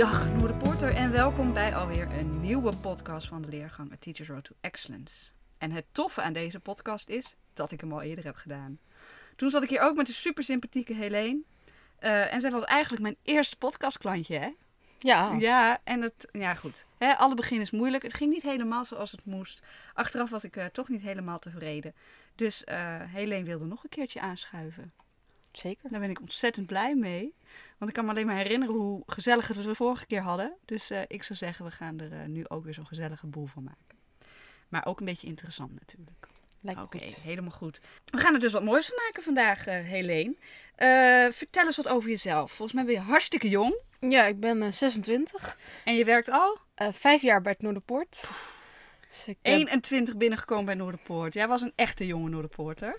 Dag Noorderpoorter en welkom bij alweer een nieuwe podcast van de leergang A Teacher's Road to Excellence. En het toffe aan deze podcast is dat ik hem al eerder heb gedaan. Toen zat ik hier ook met de super sympathieke Helene. Eh, en zij was eigenlijk mijn eerste podcastklantje, hè? Ja. Ja, en het, ja goed. Hè, alle begin is moeilijk. Het ging niet helemaal zoals het moest. Achteraf was ik eh, toch niet helemaal tevreden. Dus eh Helene wilde nog een keertje aanschuiven. Zeker. Daar ben ik ontzettend blij mee. Want ik kan me alleen maar herinneren hoe gezellig het we de vorige keer hadden. Dus eh, ik zou zeggen, we gaan er eh, nu ook weer zo'n gezellige boel van maken. Maar ook een beetje interessant natuurlijk. Lijkt Oké, helemaal goed. We gaan er dus wat moois van maken vandaag, eh Helene. Vertel eens wat over jezelf. Volgens mij ben je hartstikke jong. Ja, ik ben eh, 26. En je werkt al vijf jaar bij het Noorderpoort. Dus ik heb- 21 binnengekomen bij Noorderpoort. Jij was een echte jonge Noorderpoorter.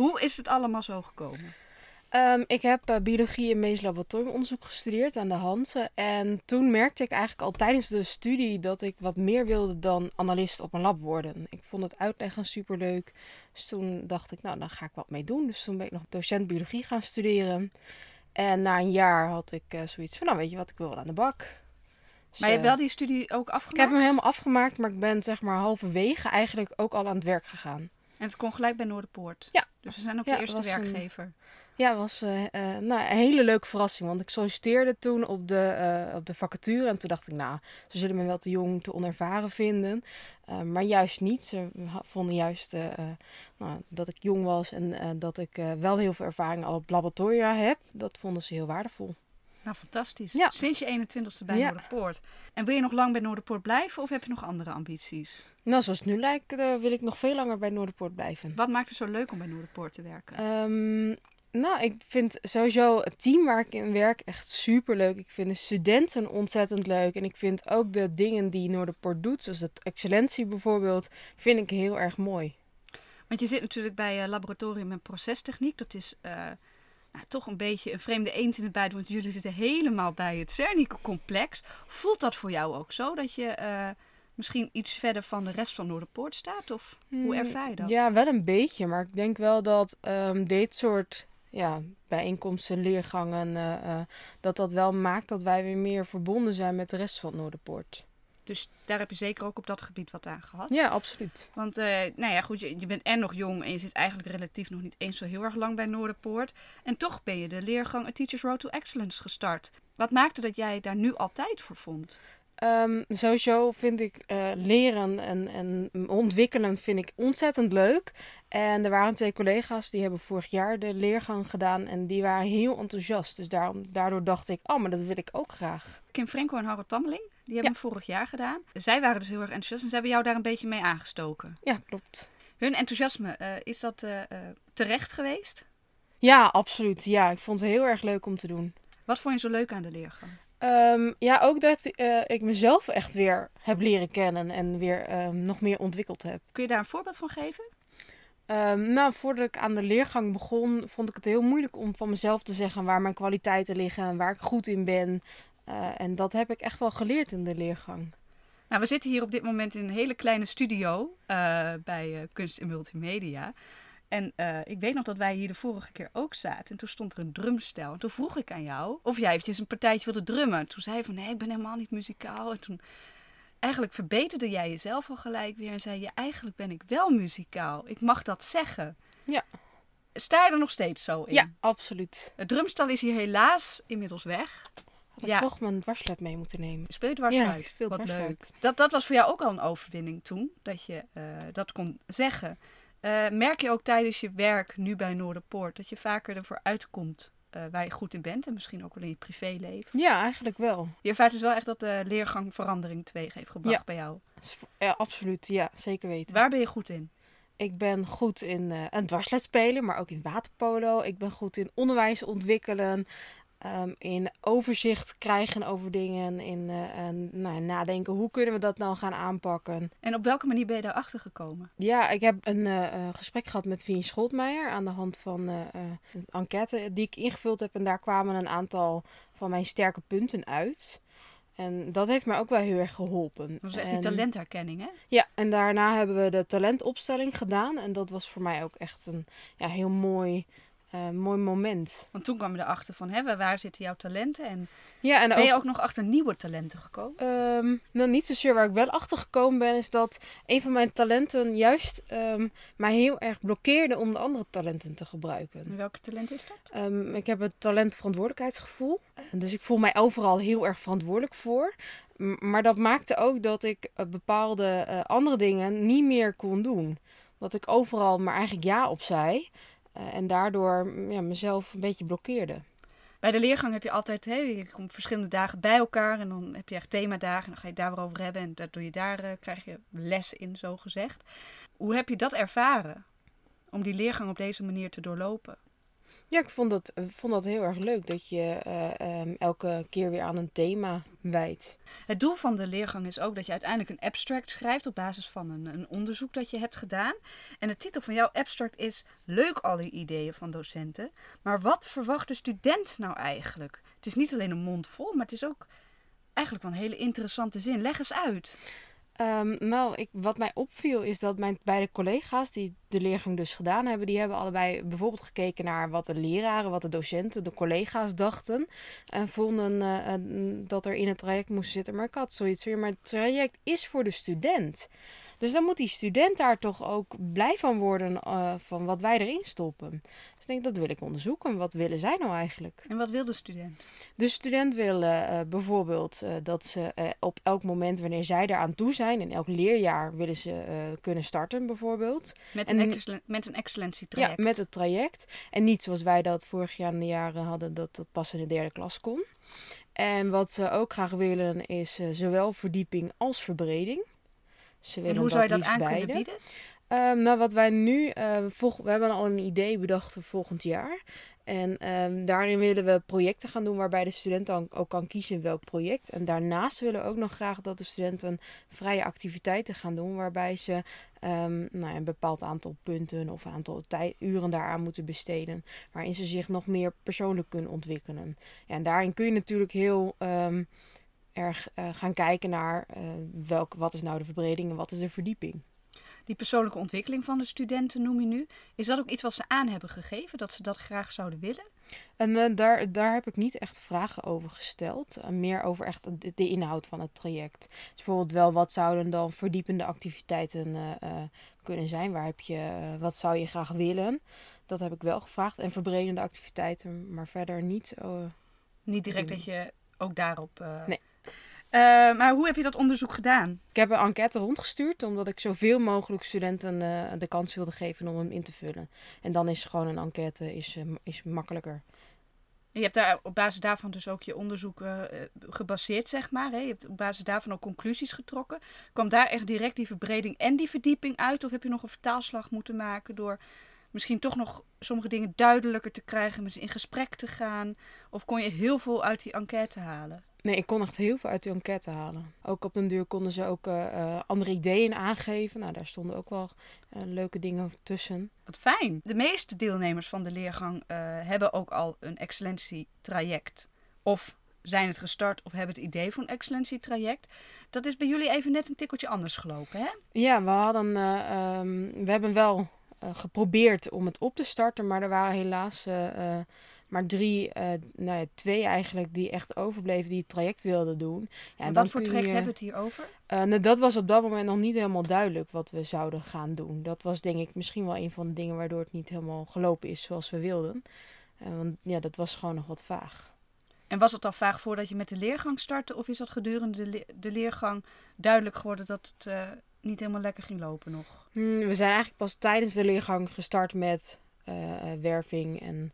Hoe is het allemaal zo gekomen? Ehm, ik heb eh, biologie en medisch laboratoriumonderzoek gestudeerd aan de Hansen. En toen merkte ik eigenlijk al tijdens de studie dat ik wat meer wilde dan analist op een lab worden. Ik vond het uitleggen superleuk. Dus toen dacht ik, nou, dan ga ik wat mee doen. Dus toen ben ik nog docent biologie gaan studeren. En na een jaar had ik eh, zoiets van, nou, weet je wat, ik wil wel aan de bak. Dus, Maar je hebt eh, wel die studie ook afgemaakt? Ik heb hem helemaal afgemaakt, maar ik ben zeg maar halverwege eigenlijk ook al aan het werk gegaan. En het kon gelijk bij Noorderpoort? Ja. Dus we zijn ook Ja, de eerste was een- werkgever. Ja, was eh, eh, nou, een hele leuke verrassing. Want ik solliciteerde toen op de, eh, op de vacature. En toen dacht ik, nou, ze zullen me wel te jong, te onervaren vinden. Maar juist niet. Ze vonden juist nou, dat ik jong was en dat ik wel heel veel ervaring al op laboratoria heb. Dat vonden ze heel waardevol. Nou, fantastisch. Ja. Sinds je 21ste bij Ja. Noorderpoort. En wil je nog lang bij Noorderpoort blijven of heb je nog andere ambities? Nou, zoals het nu lijkt, eh, wil ik nog veel langer bij Noorderpoort blijven. Wat maakt het zo leuk om bij Noorderpoort te werken? Ehm, nou, ik vind sowieso het team waar ik in werk echt super leuk. Ik vind de studenten ontzettend leuk. En ik vind ook de dingen die Noorderpoort doet, zoals het excellentie bijvoorbeeld, vind ik heel erg mooi. Want je zit natuurlijk bij eh, laboratorium en procestechniek. Dat is eh, nou, toch een beetje een vreemde eend in het bijt, want jullie zitten helemaal bij het Cernico-complex. Voelt dat voor jou ook zo, dat je eh, misschien iets verder van de rest van Noorderpoort staat? Of hoe ervaar je dat? Ja, wel een beetje. Maar ik denk wel dat ehm, dit soort ja, bijeenkomsten, leergangen, eh, eh, dat dat wel maakt dat wij weer meer verbonden zijn met de rest van Noorderpoort. Dus daar heb je zeker ook op dat gebied wat aan gehad. Ja, absoluut. Want, eh, nou ja, goed, je, je bent en nog jong en je zit eigenlijk relatief nog niet eens zo heel erg lang bij Noorderpoort. En toch ben je de leergang A Teacher's Road to Excellence gestart. Wat maakte dat jij daar nu altijd voor vond? Ehm, sowieso vind ik eh, leren en, en ontwikkelen vind ik ontzettend leuk. En er waren twee collega's die hebben vorig jaar de leergang gedaan en die waren heel enthousiast. Dus daarom, daardoor dacht ik, oh, maar dat wil ik ook graag. Kim Frenko en Harold Tammeling, die hebben hem vorig jaar gedaan. Zij waren dus heel erg enthousiast en ze hebben jou daar een beetje mee aangestoken. Ja, klopt. Hun enthousiasme, eh, is dat eh, eh, terecht geweest? Ja, absoluut. Ja, ik vond het heel erg leuk om te doen. Wat vond je zo leuk aan de leergang? Ehm, ja, ook dat ik mezelf echt weer heb leren kennen en weer ehm, nog meer ontwikkeld heb. Kun je daar een voorbeeld van geven? Ehm, nou, voordat ik aan de leergang begon, vond ik het heel moeilijk om van mezelf te zeggen waar mijn kwaliteiten liggen en waar ik goed in ben. Eh, en dat heb ik echt wel geleerd in de leergang. Nou, we zitten hier op dit moment in een hele kleine studio eh, bij eh, Kunst en Multimedia. En ik weet nog dat wij hier de vorige keer ook zaten. En toen stond er een drumstel. En toen vroeg ik aan jou of jij eventjes een partijtje wilde drummen. Toen zei je van nee, ik ben helemaal niet muzikaal. En toen eigenlijk verbeterde jij jezelf al gelijk weer. En zei je eigenlijk ben ik wel muzikaal. Ik mag dat zeggen. Ja. Sta je er nog steeds zo in? Ja, absoluut. Het drumstel is hier helaas inmiddels weg. Had Ja. ik toch mijn dwarslet mee moeten nemen. Speel je dwars Ja, ik speel. Dat, dat was voor jou ook al een overwinning toen, dat je eh, dat kon zeggen. Eh, merk je ook tijdens je werk nu bij Noorderpoort dat je vaker ervoor uitkomt eh, waar je goed in bent en misschien ook wel in je privéleven? Ja, eigenlijk wel. Je ervaart dus wel echt dat de leergang verandering teweeg heeft gebracht Ja. bij jou. Ja, absoluut. Ja, zeker weten. Waar ben je goed in? Ik ben goed in eh, een dwarslet spelen, maar ook in waterpolo. Ik ben goed in onderwijs ontwikkelen. Ehm, in overzicht krijgen over dingen. In eh, en, nou, nadenken, hoe kunnen we dat nou gaan aanpakken? En op welke manier ben je daarachter gekomen? Ja, ik heb een eh, eh, gesprek gehad met Vinnie Scholtmeijer aan de hand van eh, een enquête die ik ingevuld heb. En daar kwamen een aantal van mijn sterke punten uit. En dat heeft mij ook wel heel erg geholpen. Dat is echt En- die talentherkenning, hè? Ja, en daarna hebben we de talentopstelling gedaan. En dat was voor mij ook echt een ja, heel mooi eh, mooi moment. Want toen kwam je erachter van, hè, waar zitten jouw talenten? En Ja, en ben je ook nog achter nieuwe talenten gekomen? Nou, niet zozeer waar ik wel achter gekomen ben, is dat een van mijn talenten juist ehm, mij heel erg blokkeerde om de andere talenten te gebruiken. En welke talent is dat? Ehm, ik heb het talent verantwoordelijkheidsgevoel. En Dus ik voel mij overal heel erg verantwoordelijk voor. Maar dat maakte ook dat ik eh, bepaalde eh, andere dingen niet meer kon doen. Dat ik overal maar eigenlijk ja op zei. Eh, en daardoor mm, ja, mezelf een beetje blokkeerde. Bij de leergang heb je altijd, hè, je komt verschillende dagen bij elkaar en dan heb je echt themadagen en dan ga je het daar weer over hebben en dat doe je daar, eh, krijg je les in, zo gezegd. Hoe heb je dat ervaren? Om die leergang op deze manier te doorlopen? Ja, ik vond dat, eh, vond dat heel erg leuk dat je eh, ehm, elke keer weer aan een thema wijdt. Het doel van de leergang is ook dat je uiteindelijk een abstract schrijft op basis van een, een onderzoek dat je hebt gedaan. En de titel van jouw abstract is Leuk al die ideeën van docenten, maar wat verwacht de student nou eigenlijk? Het is niet alleen een mond vol, maar het is ook eigenlijk wel een hele interessante zin. Leg eens uit. Nou, ik, wat mij opviel is dat mijn beide collega's die de leergang dus gedaan hebben, die hebben allebei bijvoorbeeld gekeken naar wat de leraren, wat de docenten, de collega's dachten. En vonden eh, eh, dat er in het traject moest zitten. Maar ik had zoiets weer, maar het traject is voor de student. Dus dan moet die student daar toch ook blij van worden eh, van wat wij erin stoppen. Dus ik denk, dat wil ik onderzoeken. Wat willen zij nou eigenlijk? En wat wil de student? De student wil eh, bijvoorbeeld eh, dat ze op elk moment wanneer zij eraan toe zijn, in elk leerjaar willen ze kunnen starten bijvoorbeeld. Met een, En- excellen- met een excellentietraject. Ja, met het traject. En niet zoals wij dat vorig jaar in de jaren hadden, dat dat pas in de derde klas kon. En wat ze ook graag willen is zowel verdieping als verbreding. Ze en hoe zou je dat aan kunnen bieden? Ehm, nou, wat wij nu, volg, we hebben al een idee bedacht voor volgend jaar. En ehm, daarin willen we projecten gaan doen waarbij de student dan ook kan kiezen welk project. En daarnaast willen we ook nog graag dat de studenten vrije activiteiten gaan doen waarbij ze ehm, nou, een bepaald aantal punten of aantal tij- uren daaraan moeten besteden. Waarin ze zich nog meer persoonlijk kunnen ontwikkelen. Ja, en daarin kun je natuurlijk heel erg eh, gaan kijken naar eh, welk, wat is nou de verbreding en wat is de verdieping. Die persoonlijke ontwikkeling van de studenten noem je nu. Is dat ook iets wat ze aan hebben gegeven? Dat ze dat graag zouden willen? En eh, daar, daar heb ik niet echt vragen over gesteld. Meer over echt de, de inhoud van het traject. Dus bijvoorbeeld wel wat zouden dan verdiepende activiteiten kunnen zijn? Waar heb je, wat zou je graag willen? Dat heb ik wel gevraagd. En verbredende activiteiten, maar verder niet. Niet direct dat je ook daarop... Nee. Eh, maar hoe heb je dat onderzoek gedaan? Ik heb een enquête rondgestuurd, omdat ik zoveel mogelijk studenten eh, de kans wilde geven om hem in te vullen. En dan is gewoon een enquête is, eh, is makkelijker. Je hebt daar op basis daarvan dus ook je onderzoek gebaseerd, zeg maar. Hè? Je hebt op basis daarvan ook conclusies getrokken. Kwam daar echt direct die verbreding en die verdieping uit? Of heb je nog een vertaalslag moeten maken door misschien toch nog sommige dingen duidelijker te krijgen, met ze in gesprek te gaan? Of kon je heel veel uit die enquête halen? Nee, ik kon echt heel veel uit die enquête halen. Ook op een duur konden ze ook eh, eh, andere ideeën aangeven. Nou, daar stonden ook wel eh, leuke dingen tussen. Wat fijn. De meeste deelnemers van de leergang hebben ook al een excellentietraject. Of zijn het gestart of hebben het idee voor een excellentietraject. Dat is bij jullie even net een tikkeltje anders gelopen, hè? Ja, we hadden, eh, ehm, we hebben wel geprobeerd om het op te starten, maar er waren helaas maar drie, eh, nou ja, twee eigenlijk, die echt overbleven, die het traject wilden doen. Ja, en wat voor traject je- hebben we het hier over? Eh, nou, dat was op dat moment nog niet helemaal duidelijk wat we zouden gaan doen. Dat was denk ik misschien wel een van de dingen waardoor het niet helemaal gelopen is zoals we wilden. Eh, want ja, dat was gewoon nog wat vaag. En was het al vaag voordat je met de leergang startte? Of is dat gedurende de, le- de leergang duidelijk geworden dat het niet helemaal lekker ging lopen nog? Hmm, we zijn eigenlijk pas tijdens de leergang gestart met werving. En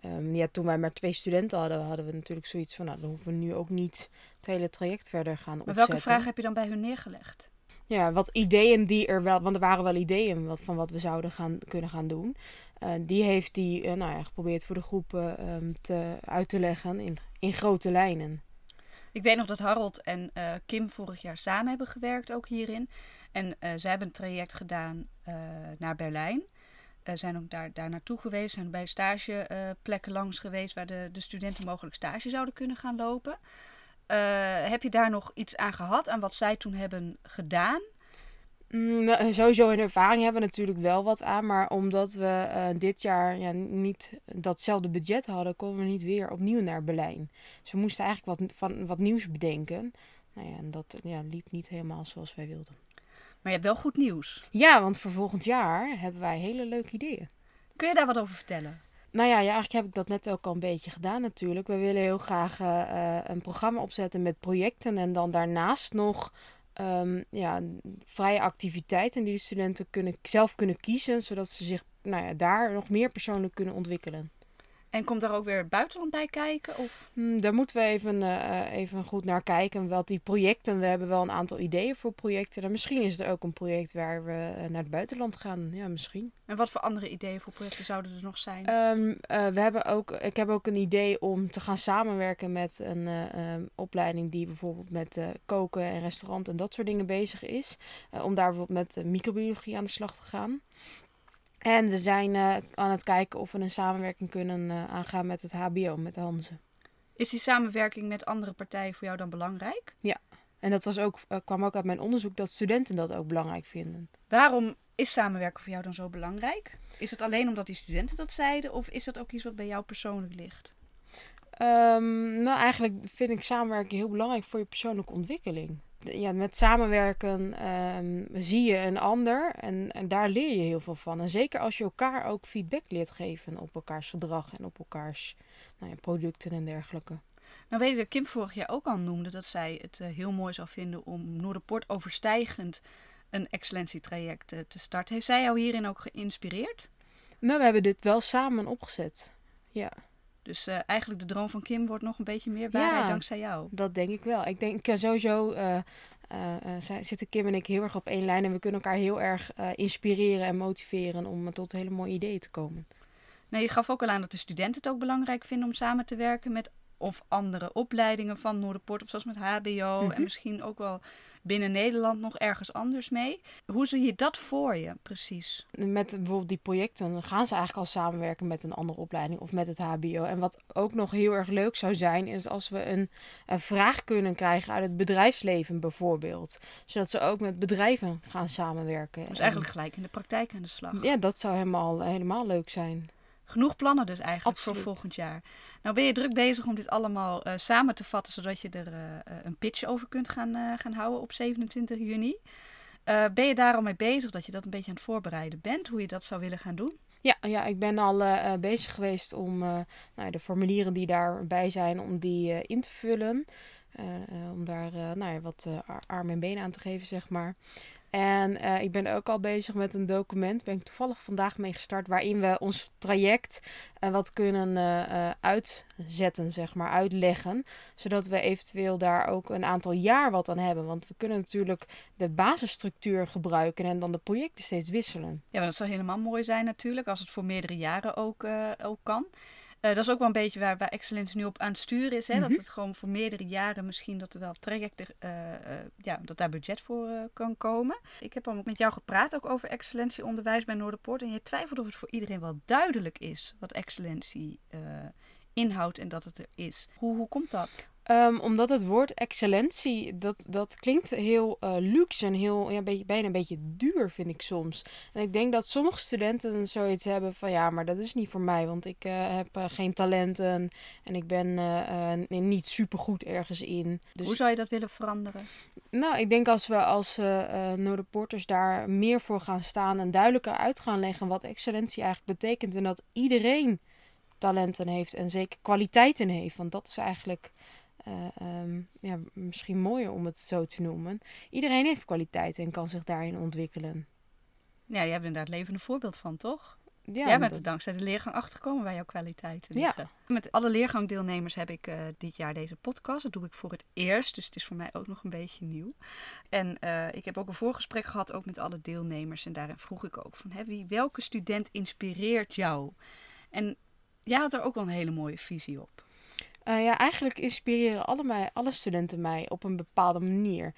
ehm, ja, toen wij maar twee studenten hadden, hadden we natuurlijk zoiets van... Nou, dan hoeven we nu ook niet het hele traject verder gaan Maar opzetten. welke vraag heb je dan bij hun neergelegd? Ja, wat ideeën die er wel, want er waren wel ideeën wat, van wat we zouden gaan, kunnen gaan doen. Eh, die heeft hij eh, nou ja, geprobeerd voor de groepen ehm, te, uit te leggen in, in grote lijnen. Ik weet nog dat Harold en eh, Kim vorig jaar samen hebben gewerkt, ook hierin. En zij hebben een traject gedaan naar Berlijn. Eh, zijn ook daar, daar naartoe geweest, zijn bij stageplekken langs geweest waar de, de studenten mogelijk stage zouden kunnen gaan lopen. Eh, heb je daar nog iets aan gehad, aan wat zij toen hebben gedaan? Mm, nou, sowieso in ervaring hebben we natuurlijk wel wat aan. Maar omdat we eh, dit jaar ja, niet datzelfde budget hadden, konden we niet weer opnieuw naar Berlijn. Dus we moesten eigenlijk wat, van, wat nieuws bedenken. Nou ja, en dat ja, liep niet helemaal zoals wij wilden. Maar je hebt wel goed nieuws. Ja, want voor volgend jaar hebben wij hele leuke ideeën. Kun je daar wat over vertellen? Nou ja, ja, eigenlijk heb ik dat net ook al een beetje gedaan natuurlijk. We willen heel graag uh, een programma opzetten met projecten en dan daarnaast nog um, ja, vrije activiteiten die de studenten kunnen, zelf kunnen kiezen, zodat ze zich nou ja, daar nog meer persoonlijk kunnen ontwikkelen. En komt daar ook weer het buitenland bij kijken? Of? Hmm, daar moeten we even, uh, even goed naar kijken. Wat die projecten, we hebben wel een aantal ideeën voor projecten. En misschien is er ook een project waar we uh, naar het buitenland gaan. Ja, misschien. En wat voor andere ideeën voor projecten zouden er nog zijn? Um, uh, we hebben ook, ik heb ook een idee om te gaan samenwerken met een um, opleiding die bijvoorbeeld met koken en restaurant en dat soort dingen bezig is. om daar bijvoorbeeld met microbiologie aan de slag te gaan. En we zijn uh, aan het kijken of we een samenwerking kunnen uh, aangaan met het HBO, met Hanze. Is die samenwerking met andere partijen voor jou dan belangrijk? Ja, en dat was ook, uh, kwam ook uit mijn onderzoek dat studenten dat ook belangrijk vinden. Waarom is samenwerken voor jou dan zo belangrijk? Is het alleen omdat die studenten dat zeiden of is dat ook iets wat bij jou persoonlijk ligt? Um, nou, eigenlijk vind ik samenwerken heel belangrijk voor je persoonlijke ontwikkeling ja, met samenwerken um, zie je een ander en, en daar leer je heel veel van. En zeker als je elkaar ook feedback leert geven op elkaars gedrag en op elkaars nou ja, producten en dergelijke. Nou weet ik dat Kim vorig jaar ook al noemde dat zij het uh, heel mooi zou vinden om Noorderpoort overstijgend een excellentietraject uh, te starten. Heeft zij jou hierin ook geïnspireerd? Nou, we hebben dit wel samen opgezet. Ja. Dus uh, eigenlijk de droom van Kim wordt nog een beetje meer waarheid ja, dankzij jou. Dat denk ik wel. Ik denk uh, sowieso uh, zitten Kim en ik heel erg op één lijn en we kunnen elkaar heel erg inspireren en motiveren om tot hele mooie ideeën te komen. Nou, je gaf ook al aan dat de studenten het ook belangrijk vinden om samen te werken met of andere opleidingen van Noorderpoort, of zoals met HBO mm -hmm. en misschien ook wel binnen Nederland nog ergens anders mee. Hoe zie je dat voor je precies? Met bijvoorbeeld die projecten gaan ze eigenlijk al samenwerken met een andere opleiding of met het HBO. En wat ook nog heel erg leuk zou zijn, is als we een, een vraag kunnen krijgen uit het bedrijfsleven bijvoorbeeld. Zodat ze ook met bedrijven gaan samenwerken. Dus eigenlijk gelijk in de praktijk aan de slag. Ja, dat zou helemaal, helemaal leuk zijn. Genoeg plannen dus eigenlijk Absoluut. voor volgend jaar. Nou ben je druk bezig om dit allemaal uh, samen te vatten, zodat je er uh, een pitch over kunt gaan, uh, gaan houden op 27 juni. ben je daar al mee bezig, dat je dat een beetje aan het voorbereiden bent, hoe je dat zou willen gaan doen? Ja, ja ik ben al bezig geweest om nou, de formulieren die daarbij zijn, om die in te vullen. om daar nou wat arm en been aan te geven, zeg maar. En uh, ik ben ook al bezig met een document, ben ik toevallig vandaag mee gestart, waarin we ons traject uh, wat kunnen uh, uitzetten, zeg maar, uitleggen. Zodat we eventueel daar ook een aantal jaar wat aan hebben. Want we kunnen natuurlijk de basisstructuur gebruiken en dan de projecten steeds wisselen. Ja, dat zou helemaal mooi zijn natuurlijk, als het voor meerdere jaren ook, ook kan. Uh, dat is ook wel een beetje waar, waar Excellence nu op aan het sturen is. Hè? Mm -hmm. Dat het gewoon voor meerdere jaren misschien dat er wel trajecten, uh, uh, ja, dat daar budget voor kan komen. Ik heb al met jou gepraat ook over excellentie-onderwijs bij Noorderpoort. En je twijfelt of het voor iedereen wel duidelijk is wat excellentie inhoudt en dat het er is. Hoe, hoe komt dat? Um, omdat het woord excellentie, dat, dat klinkt heel uh, luxe en heel, ja, beetje, bijna een beetje duur, vind ik soms. En ik denk dat sommige studenten zoiets hebben van, ja, maar dat is niet voor mij, want ik uh, heb uh, geen talenten en ik ben niet supergoed ergens in. Dus... Hoe zou je dat willen veranderen? Nou, ik denk als we als Noorderporters daar meer voor gaan staan en duidelijker uit gaan leggen wat excellentie eigenlijk betekent en dat iedereen talenten heeft en zeker kwaliteiten heeft, want dat is eigenlijk uh, um, ja, misschien mooier om het zo te noemen. Iedereen heeft kwaliteiten en kan zich daarin ontwikkelen. Ja, je hebt inderdaad levende voorbeeld van, toch? Ja, Jij bent er dankzij de leergang achtergekomen waar jouw kwaliteiten liggen. Ja. Met alle leergangdeelnemers heb ik uh, dit jaar deze podcast. Dat doe ik voor het eerst, dus het is voor mij ook nog een beetje nieuw. En uh, ik heb ook een voorgesprek gehad, ook met alle deelnemers. En daarin vroeg ik ook van, hè, wie, welke student inspireert jou? En jij had er ook wel een hele mooie visie op. Uh, ja, eigenlijk inspireren alle, mij, alle studenten mij op een bepaalde manier.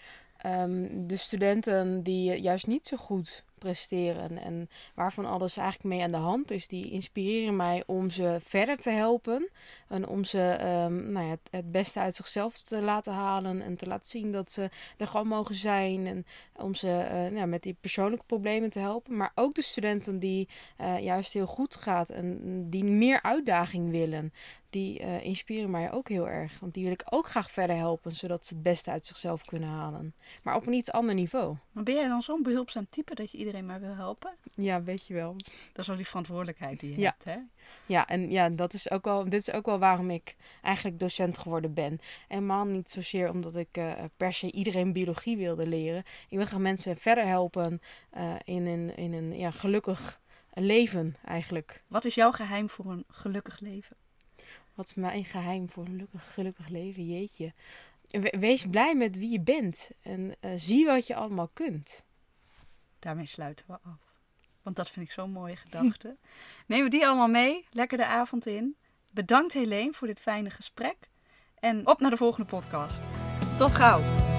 Um, de studenten die juist niet zo goed presteren en waarvan alles eigenlijk mee aan de hand is, die inspireren mij om ze verder te helpen en om ze ehm, nou ja, het, beste uit zichzelf te laten halen en te laten zien dat ze er gewoon mogen zijn en om ze uh, nou, met die persoonlijke problemen te helpen, maar ook de studenten die uh, juist heel goed gaat en die meer uitdaging willen die uh, inspireren mij ook heel erg. Want die wil ik ook graag verder helpen, zodat ze het beste uit zichzelf kunnen halen. Maar op een iets ander niveau. Maar ben jij dan zo'n behulpzaam type dat je iedereen maar wil helpen? Ja, weet je wel. Dat is wel die verantwoordelijkheid die je hebt, hè? Ja, en ja, dat is ook wel, dit is ook wel waarom ik eigenlijk docent geworden ben. Helemaal niet zozeer omdat ik uh, per se iedereen biologie wilde leren. Ik wil graag mensen verder helpen uh, in een, in een ja, gelukkig leven eigenlijk. Wat is jouw geheim voor een gelukkig leven? Wat is mijn geheim voor een gelukkig, gelukkig leven? Jeetje. Wees blij met wie je bent. En uh, zie wat je allemaal kunt. Daarmee sluiten we af. Want dat vind ik zo'n mooie gedachte. Nemen we die allemaal mee. Lekker de avond in. Bedankt Helene voor dit fijne gesprek. En op naar de volgende podcast. Tot gauw.